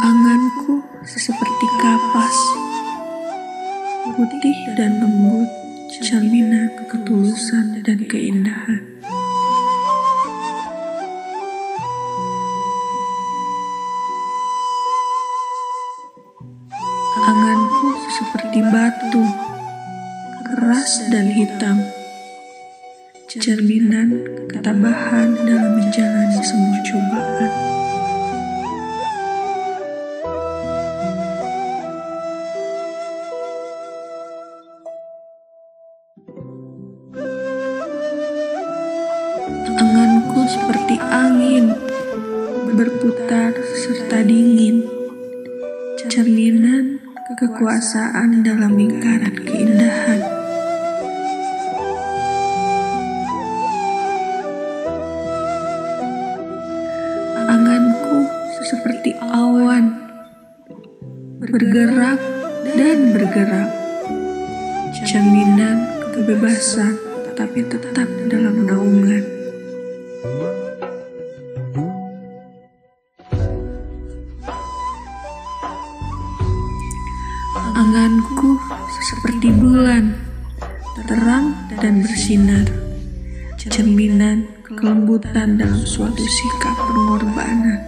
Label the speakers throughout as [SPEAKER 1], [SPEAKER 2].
[SPEAKER 1] Anganku seperti kapas, putih dan lembut, cerminan ketulusan dan keindahan. Seperti batu, keras dan hitam, cerminan ketabahan dalam menjalani semua cobaan. Anganku seperti angin, berputar serta dingin, cerminan kekuasaan dalam lingkaran keindahan. Anganku seperti awan, bergerak dan bergerak, cerminan kebebasan tapi tetap dalam naungan. Anganku seperti bulan, terang dan bersinar, cerminan kelembutan dalam suatu sikap pengorbanan.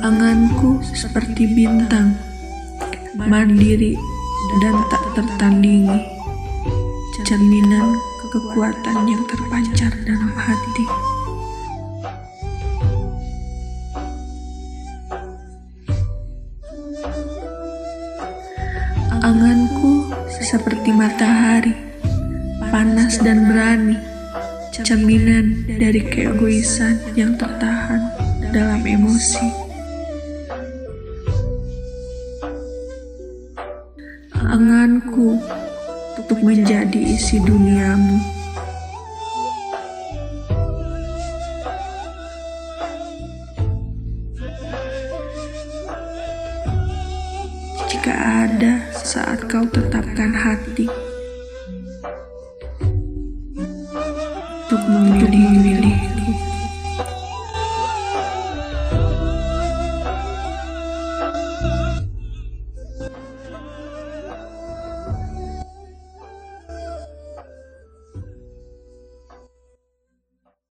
[SPEAKER 1] Anganku seperti bintang, mandiri dan tak tertandingi, cerminan kekuatan yang terpancar dalam hati. Anganku seperti matahari, panas dan berani, cerminan dari keegoisan yang tertahan dalam emosi. Anganku untuk menjadi isi duniamu. Jika ada saat kau tetapkan hati untuk memilih